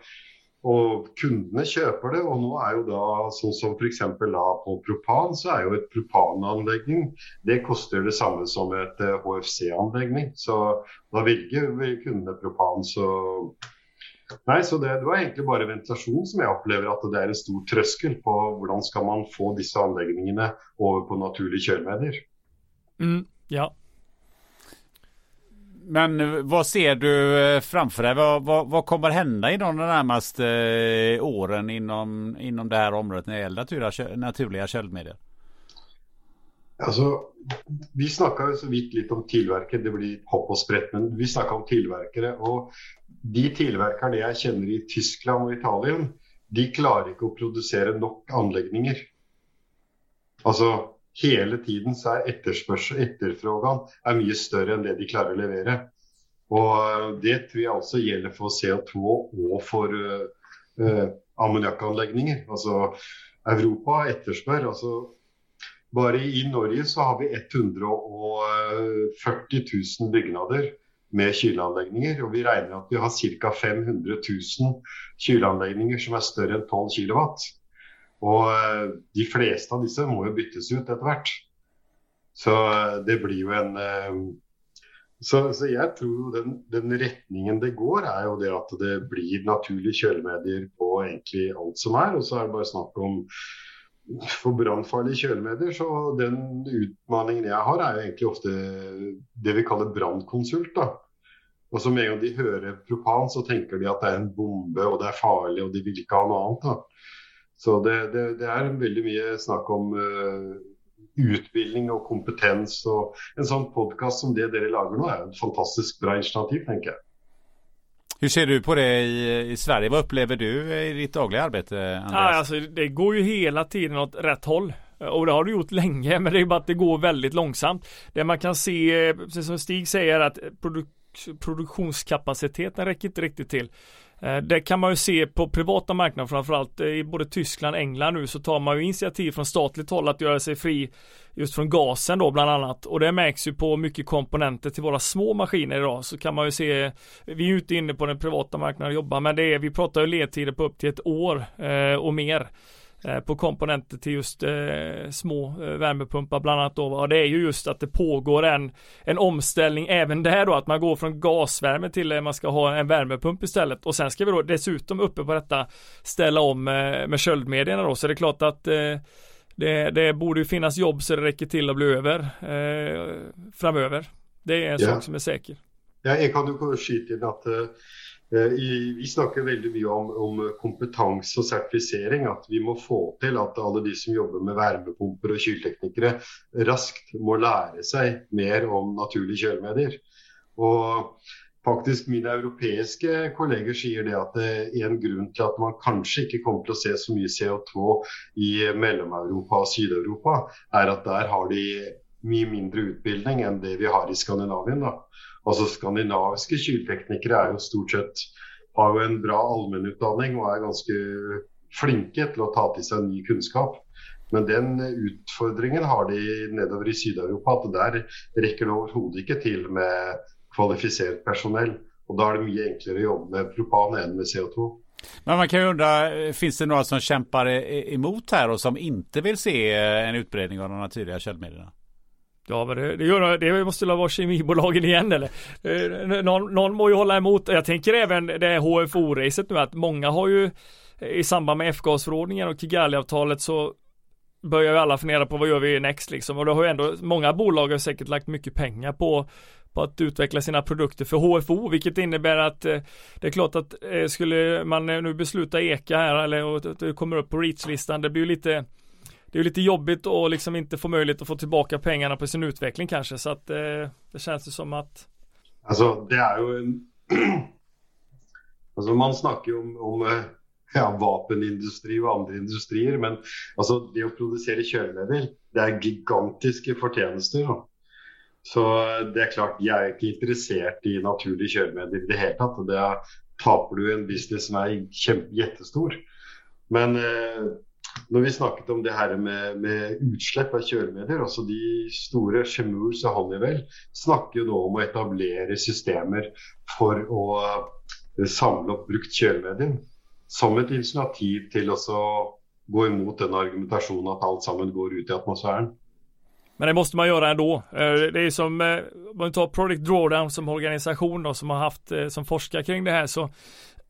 och kunderna köper det och nu är ju då så som för exempel på propan så är ju ett propananläggning. Det kostar detsamma som ett eh, HFC-anläggning. Så då väljer kunderna propan så Nej, så det, det, var egentligen bara ventilation som jag upplever att det är en stor tröskel på hur ska man få dessa anläggningarna över på naturliga kölmedier. Mm. Ja. Men vad ser du eh, framför dig? Vad, vad, vad kommer hända inom de närmaste eh, åren inom, inom det här området när det gäller naturliga, naturliga köldmedier? Alltså, vi snackar så vitt lite om tillverkare, det blir hopp och sprätt, men vi snackar om tillverkare och de tillverkare jag känner i Tyskland och Italien, de klarar inte att producera nog anläggningar. Alltså, hele tiden så er etterspørsel, er mye større enn det de klarer å levere. Og eh, Det tror jeg også gjelder for CO2 og for uh, ammoniakkanlegninger. Altså, Europa etterspør. altså Bare i Norge så har vi 140 000 bygnader med kyleanlegninger. Og vi regner at vi har ca. 500 000 kyleanlegninger som er større enn 12 kW. Og eh, de fleste av disse må jo byttes ut etter hvert. Så eh, det blir jo en eh, så, så jeg tror den, den, retningen det går, er jo det at det blir naturlige kjølemedier på egentlig alt som er. Og så er det bare snakk om for brannfarlige kjølemedier. Så den utfordringen jeg har, er jo egentlig ofte det vi kaller brannkonsult. Og så med en gang de hører propan, så tenker de at det er en bombe og det er farlig og de vil ikke ha noe annet. da. Så det, det, det, er veldig mye snakk om uh, utbildning och kompetens. Och en sån podcast som det ni lagar nu är ett fantastiskt bra initiativ, tänker jag. Hur ser du på det i, i Sverige? Vad upplever du i ditt dagliga arbete? Andreas? Ja, alltså, det går ju hela tiden åt rätt håll. Och det har det gjort länge, men det är bara att det går väldigt långsamt. Det man kan se, precis som Stig säger, att produ produktionskapaciteten räcker inte riktigt till. Eh, det kan man ju se på privata marknader framförallt eh, i både Tyskland och England nu så tar man ju initiativ från statligt håll att göra sig fri just från gasen då bland annat. Och det märks ju på mycket komponenter till våra små maskiner idag. Så kan man ju se Vi är ju inte inne på den privata marknaden och jobbar men det är vi pratar ju ledtider på upp till ett år eh, och mer. Eh, på komponenter till just eh, små eh, värmepumpar bland annat då. Och det är ju just att det pågår en, en omställning även där då att man går från gasvärme till att man ska ha en värmepump istället och sen ska vi då dessutom uppe på detta ställa om eh, med köldmedierna då så det är klart att eh, det, det borde ju finnas jobb så det räcker till att bli över eh, framöver. Det är en ja. sak som är säker. Ja, jag kan ju skyta in att Eh, Eh, vi snakker veldig mye om, om, kompetanse og sertifisering. At vi må få til at alle de som jobber med varmepumper og kylteknikere, raskt må lære seg mer om naturlige kjølemedier. Og faktisk mine europeiske kolleger sier det at det er en grunn til at man kanskje ikke kommer til å se så mye CO2 i Mellom-Europa og Syd-Europa, er at der har de mye mindre utbildning enn det vi har i Skandinavien. da. Altså Skandinaviske kylteknikere er jo stort sett har jo en bra allmennutdanning og er ganske flinke til å ta til seg ny kunnskap. Men den utfordringen har de nedover i Syd-Europa, at der rekker det overhodet ikke til med kvalifisert personell. Och då är det mycket enklare att jobba med propan än med CO2. Men man kan ju undra, finns det några som kämpar emot här och som inte vill se en utbredning av de naturliga köldmedierna? Ja men det, det, gör, det måste väl vara kemibolagen igen eller? Eh, någon, någon må ju hålla emot. Jag tänker även det HFO-racet nu att många har ju eh, i samband med F-gasförordningen och Kigali-avtalet så börjar ju alla fundera på vad gör vi next liksom och då har ju ändå många bolag har säkert lagt mycket pengar på på att utveckla sina produkter för HFO vilket innebär att eh, det är klart att eh, skulle man nu besluta eka här eller och det kommer upp på reach-listan det blir ju lite det är lite jobbigt att liksom inte få möjlighet att få tillbaka pengarna på sin utveckling kanske så att eh, det känns ju som att Alltså det är ju en Alltså man snackar ju om, om eh, ja, vapenindustri och andra industrier men alltså det att producera körmedel det är gigantiska förtjänster. Så eh, det är klart jag är inte intresserad i naturliga körmedel i det hela taget. Det tappar du en business som är jättestor. Men eh, når vi snakket om det her med, med utslipp av kjølemedier, altså de store Chemours og Honeywell snakker jo nå om å etablere systemer for å samla samle opp brukt kjølemedium. Som et initiativ til å gå emot den argumentationen att allt sammen går ut i atmosfären. Men det måste man göra ändå. Eh, det är som, eh, om man tar Project Drawdown som organisation då, som har haft som forskar kring det här så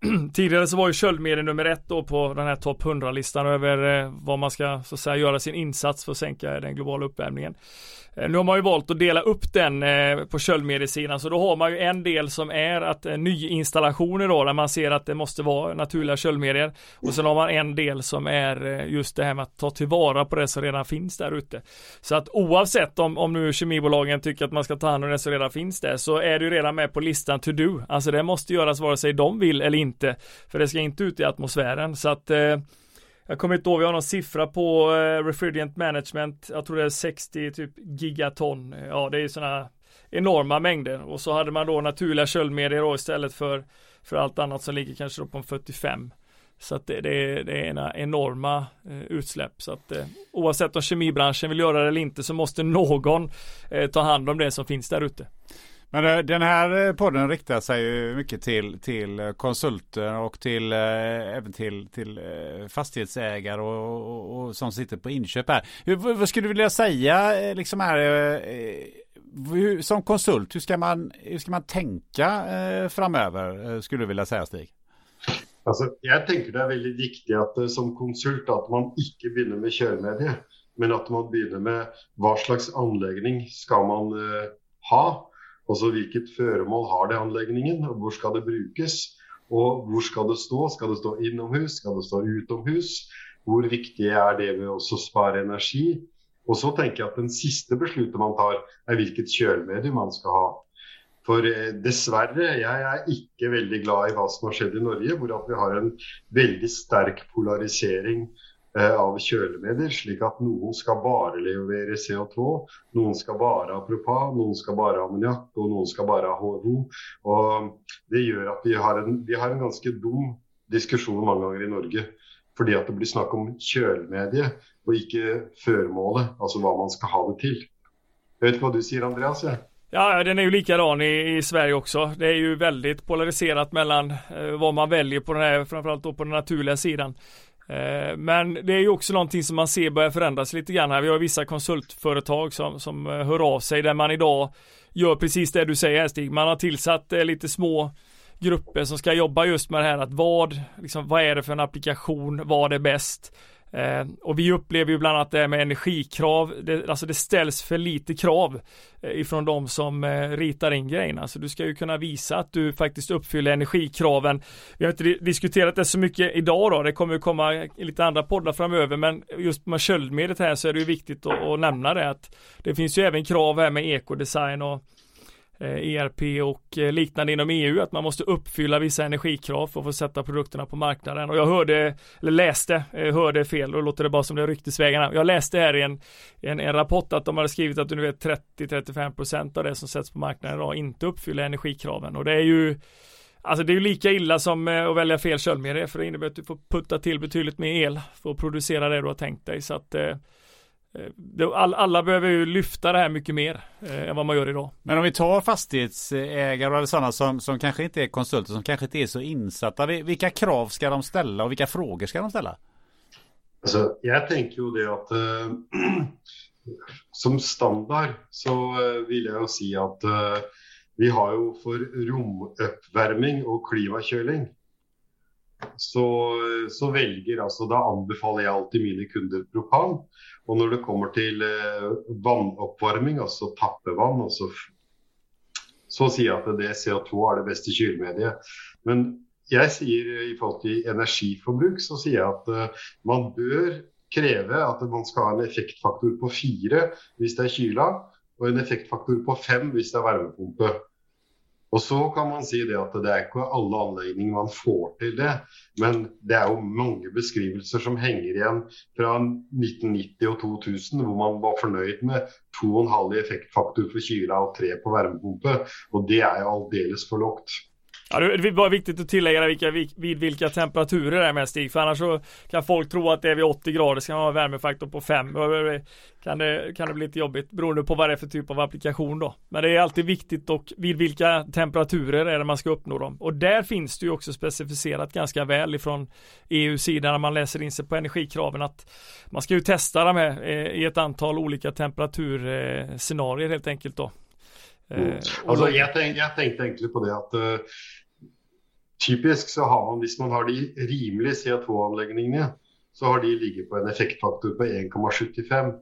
tidigare så var ju köldmedel nummer ett då på den här topp 100-listan över eh, vad man ska så att säga göra sin insats för att sänka den globala uppvärmningen. Eh, nu har man ju valt att dela upp den eh, på köldmedelssidan så då har man ju en del som är att eh, nyinstallationer då där man ser att det måste vara naturliga köldmedier och sen har man en del som är just det här med att ta tillvara på det som redan finns där ute. Så att oavsett om, om nu kemibolagen tycker att man ska ta hand om det som redan finns där så är det ju redan med på listan to do. Alltså det måste göras vare sig de vill eller inte. För det ska inte ut i atmosfären så att jag kommer inte ihåg, vi har någon siffra på eh, refrigerant management. Jag tror det är 60 typ gigaton. Ja, det är sådana enorma mängder. Och så hade man då naturliga köldmedier då istället för, för allt annat som ligger kanske då på en 45. Så att det, det, det är ena enorma eh, utsläpp. Så att eh, oavsett om kemibranschen vill göra det eller inte så måste någon eh, ta hand om det som finns där ute. Men eh, den här eh, podden riktar sig ju mycket till, till eh, konsulter och till, även till, till fastighetsägare och, och, och som sitter på inköp här. Hur, vad skulle du vilja säga liksom här, hur, som konsult, hur ska man, hur ska man tänka framöver skulle du vilja säga Stig? Alltså, jag tänker det är väldigt viktigt att som konsult att man inte börjar med körmedie, men att man börjar med vad slags anläggning ska man ha Altså hvilket føremål har det anläggningen, og hvor skal det brukes? Og hvor skal det stå? Skal det stå inomhus? Skal det stå utomhus? Hvor viktig er det ved å spare energi? Och så tänker jag att den sista beslutet man tar är vilket kölmedium man ska ha. For eh, dessverre, jeg er ikke veldig glad i hva som har skjedd i Norge, hvor at vi har en veldig sterk polarisering Eh, av kjølemedier, slik at noen skal bare levere CO2, noen skal bare ha propan, noen skal bare ha ammoniakk, og noen skal bare ha HVO. Og det gjør at vi har en, vi har en ganske dum diskusjon mange ganger i Norge. Fordi at det blir snakk om kjølemedie, og ikke føremålet, altså hva man skal ha det til. Jeg vet ikke hva du sier, Andreas? Ja. Ja, den är ju likadan i, i Sverige också. Det är ju väldigt polariserat mellan eh, vad man väljer på den här, framförallt då på den naturliga sidan. Eh, men det är ju också någonting som man ser börjar förändras lite grann här. Vi har vissa konsultföretag som, som eh, hör av sig där man idag gör precis det du säger Stig. Man har tillsatt eh, lite små grupper som ska jobba just med det här att vad, liksom, vad är det för en applikation, vad är bäst? Eh, och vi upplever ju bland annat det här med energikrav, det, alltså det ställs för lite krav eh, ifrån de som eh, ritar in grejerna. Så du ska ju kunna visa att du faktiskt uppfyller energikraven. Vi har inte diskuterat det så mycket idag då, det kommer ju komma i lite andra poddar framöver, men just med köldmedlet här så är det ju viktigt att, att nämna det att det finns ju även krav här med ekodesign och Eh, ERP och eh, liknande inom EU att man måste uppfylla vissa energikrav för att få sätta produkterna på marknaden. Och jag hörde, eller läste, eh, hörde fel och låter det bara som det ryktesvägarna. Jag läste här i en, en, en rapport att de hade skrivit att du vet 30-35% av det som sätts på marknaden idag inte uppfyller energikraven. Och det är ju Alltså det är ju lika illa som att välja fel köldmedel för det innebär att du får putta till betydligt mer el för att producera det du har tänkt dig. Så att Eh, alla behöver ju lyfta det här mycket mer eh, än vad man gör idag. Men om vi tar fastighetsägare eller sådana som, som kanske inte är konsulter, som kanske inte är så insatta. Vilka krav ska de ställa och vilka frågor ska de ställa? Alltså, jag tänker ju det att äh, som standard så äh, vill jag säga att äh, vi har ju för romuppvärmning och klimatkörning så, så väljer alltså, då anbefaller jag alltid mina kunder propan. Og när det kommer till eh, vannuppvärmning, alltså tappevann, altså, så säger jag att det CO2 är det bästa kylmediet. Men jag säger i förhållande till energiforbruk, så sier jeg att eh, man bör kräva att man ska ha en effektfaktor på 4 om det är kyla och en effektfaktor på 5 om det är varmepumpe. Och så kan man si det att det är inte alla anledningar man får till det. Men det är ju många beskrivelser som hänger igen från 1990 och 2000 där man var förnöjd med 2,5 effektfaktor för kyla och 3 på värmepumpe. Och det är ju alldeles för lågt. Ja, det var viktigt att tillägga vilka, vid vilka temperaturer det är med Stig, för annars så kan folk tro att det är vid 80 grader ska man ha värmefaktor på 5. Eh, kan det, kan det bli lite jobbigt beroende på vad det är för typ av applikation då. Men det är alltid viktigt och vid vilka temperaturer är det man ska uppnå dem. Och där finns det ju också specificerat ganska väl ifrån EU-sidan när man läser in sig på energikraven att man ska ju testa dem här eh, i ett antal olika temperaturscenarier helt enkelt då. Mm. Altså, jeg, tenk, jeg, tenkte egentlig på det at uh, typisk så har man, hvis man har de rimelige CO2-anleggingene, så har de ligget på en effektfaktor på 1,75,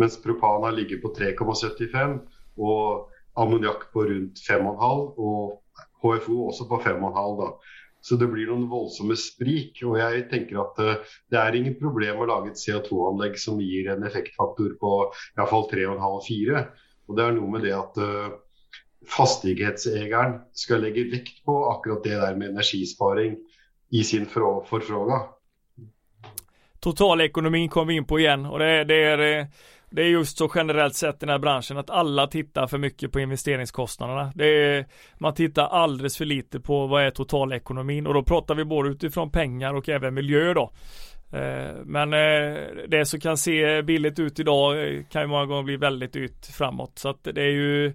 mens propan har ligget på 3,75 og ammoniakk på rundt 5,5 og HFO også på 5,5. da. Så det blir noen voldsomme sprik. Og jeg tenker at uh, det er ingen problem å lage et CO2-anlegg som gir en effektfaktor på iallfall 3,5-4. Og det er noe med det at fastighetsägaren ska lägga vikt på akkurat det där med energisparing i sin förfrågan. Totalekonomin kom vi in på igen och det är, det är det är just så generellt sett i den här branschen att alla tittar för mycket på investeringskostnaderna. Det är, man tittar alldeles för lite på vad är totalekonomin och då pratar vi både utifrån pengar och även miljö då. Eh, men eh, det som kan se billigt ut idag eh, kan ju många gånger bli väldigt dyrt framåt. Så att det är ju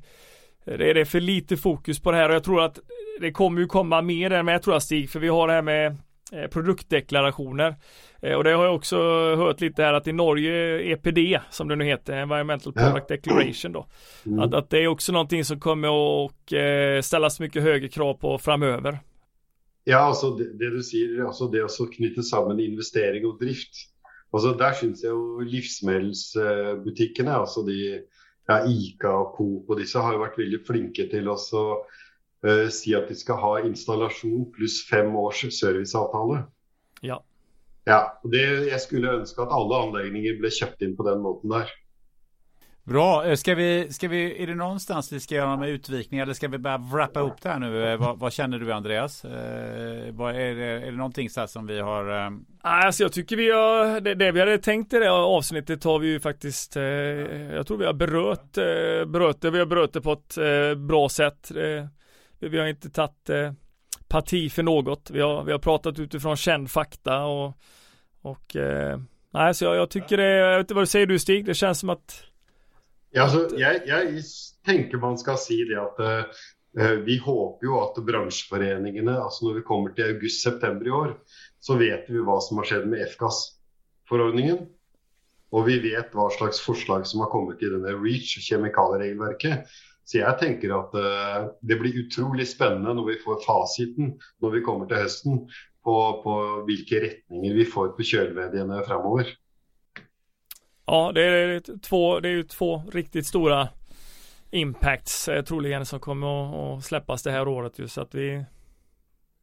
det är för lite fokus på det här och jag tror att det kommer ju komma mer än med tror jag Stig, för vi har det här med eh, produktdeklarationer. Eh, och det har jag också hört lite här att i Norge EPD som det nu heter, Environmental Product Declaration då. Mm. Att, att, det är också någonting som kommer att eh, ställas mycket högre krav på framöver. Ja, alltså det, det du säger, alltså det att knyta samman investering och drift. Alltså där syns jag ju livsmedelsbutikerna, alltså de ja, Ica och Coop och dessa har ju varit väldigt flinke till att uh, si att de ska ha installation plus fem års serviceavtal. Ja. Ja, det, jag skulle önska att alla anläggningar blev köpt in på den måten där. Bra, eh, ska vi, ska vi, är det någonstans vi ska göra med utvikningar eller ska vi bara wrappa upp det här nu? Eh, vad, vad känner du Andreas? Eh, vad, är, det, är det någonting så som vi har? Eh... Ah, alltså jag tycker vi har, det, det, vi hade tänkt i det avsnittet har vi ju faktiskt, eh, jag tror vi har berört, eh, berört det, vi har berört det på ett eh, bra sätt. Eh, vi har inte tagit parti för något. Vi har, vi har pratat utifrån känd fakta och, och nej, så jag, jag tycker det, jag vet inte vad du säger du Stig, det känns som att ja, alltså, jag, jag tänker man ska säga det att uh, vi hoppas ju att branschföreningarna, alltså när vi kommer till augusti-september i år, så vet vi vad som har skett med FGAS-förordningen. Och vi vet vad slags förslag som har kommit i den här REACH, kemikalieregelverket. Så jag tänker att uh, det blir otroligt spännande när vi får faciten när vi kommer till hösten på, på vilka riktningar vi får på kölvedjarna framöver. Ja, det är två, det är ju två riktigt stora impacts eh, troligen som kommer att släppas det här året ju så att vi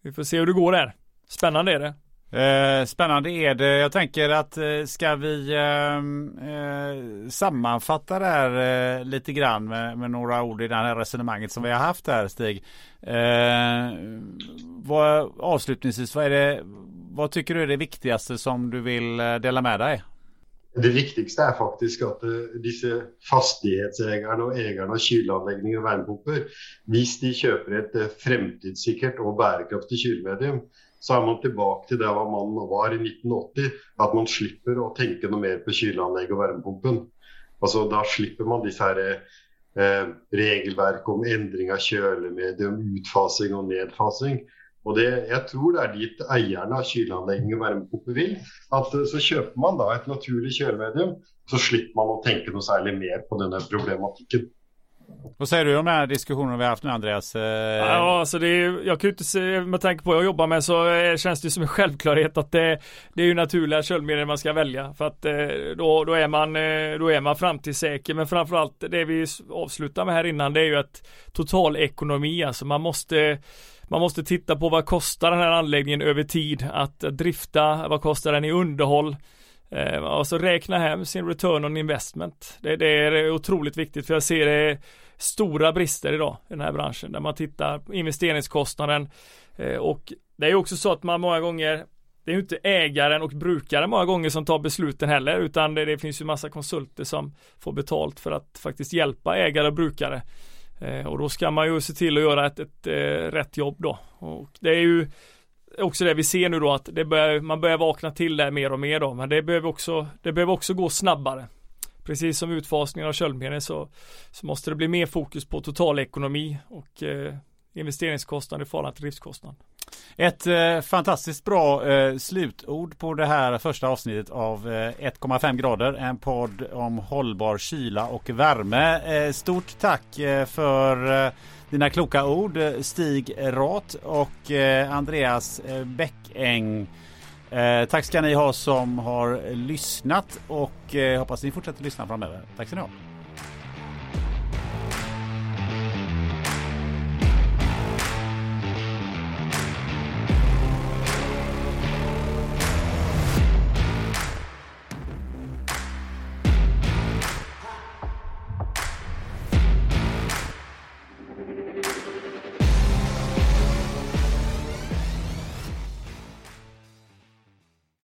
vi får se hur det går där. Spännande är det. Eh, spännande är det. Jag tänker att eh, ska vi ehm, eh, sammanfatta det här eh, lite grann med, med, några ord i det här resonemanget som vi har haft här Stig. Eh, vad, avslutningsvis, vad, är det, vad tycker du är det viktigaste som du vill eh, dela med dig? Det viktigaste är faktiskt att eh, dessa fastighetsägarna och ägarna av kylanläggningar och värmepumpar, om de köper ett eh, framtidssäkert och bärkraftigt kylmedium, så är man tillbaka till det vad man var i 1980. Att man slipper att tänka något mer på kylanläggning och värmepumpen. Alltså då slipper man dessa här eh, regelverk om ändring av kylmedium, utfasning och nedfasning. Og det, jag tror det är dit ägarna av kylanläggning och värmepumper vill. Att eh, så köper man då ett naturligt kjølemedium, så slipper man att tänka något särskilt mer på den problematikken. problematiken. Vad säger du om den här diskussionen vi har haft nu Andreas? Eh, ja, alltså det är, jag kan ju inte se, med tanke på vad jag jobbar med så eh, känns det som en självklarhet att det, det är ju naturliga köldmedel man ska välja. För att eh, då, då är man, då är man framtidssäker. Men framförallt det vi avslutar med här innan det är ju att totalekonomi, alltså man måste man måste titta på vad kostar den här anläggningen över tid att drifta, vad kostar den i underhåll Eh, alltså räkna hem sin return on investment. Det, det, är otroligt viktigt för jag ser det stora brister idag i den här branschen där man tittar på investeringskostnaden eh, och det är också så att man många gånger det är ju inte ägaren och brukaren många gånger som tar besluten heller utan det, det finns ju massa konsulter som får betalt för att faktiskt hjälpa ägare och brukare. Eh, och då ska man ju se till att göra ett, ett, ett rätt jobb då. Och det är ju också det vi ser nu då att det börjar, man börjar vakna till där mer och mer då, men det behöver också, det behöver också gå snabbare. Precis som utfasningen av köldmedel så, så måste det bli mer fokus på totalekonomi och eh, investeringskostnad i förhållande till driftskostnad. Ett eh, fantastiskt bra eh, slutord på det här första avsnittet av eh, 1,5 grader. En podd om hållbar kyla och värme. Eh, stort tack eh, för eh, dina kloka ord eh, Stig Rat och eh, Andreas eh, Bäckäng. Tack ska ni ha som har lyssnat och hoppas ni fortsätter lyssna framöver. Tack ska ni ha.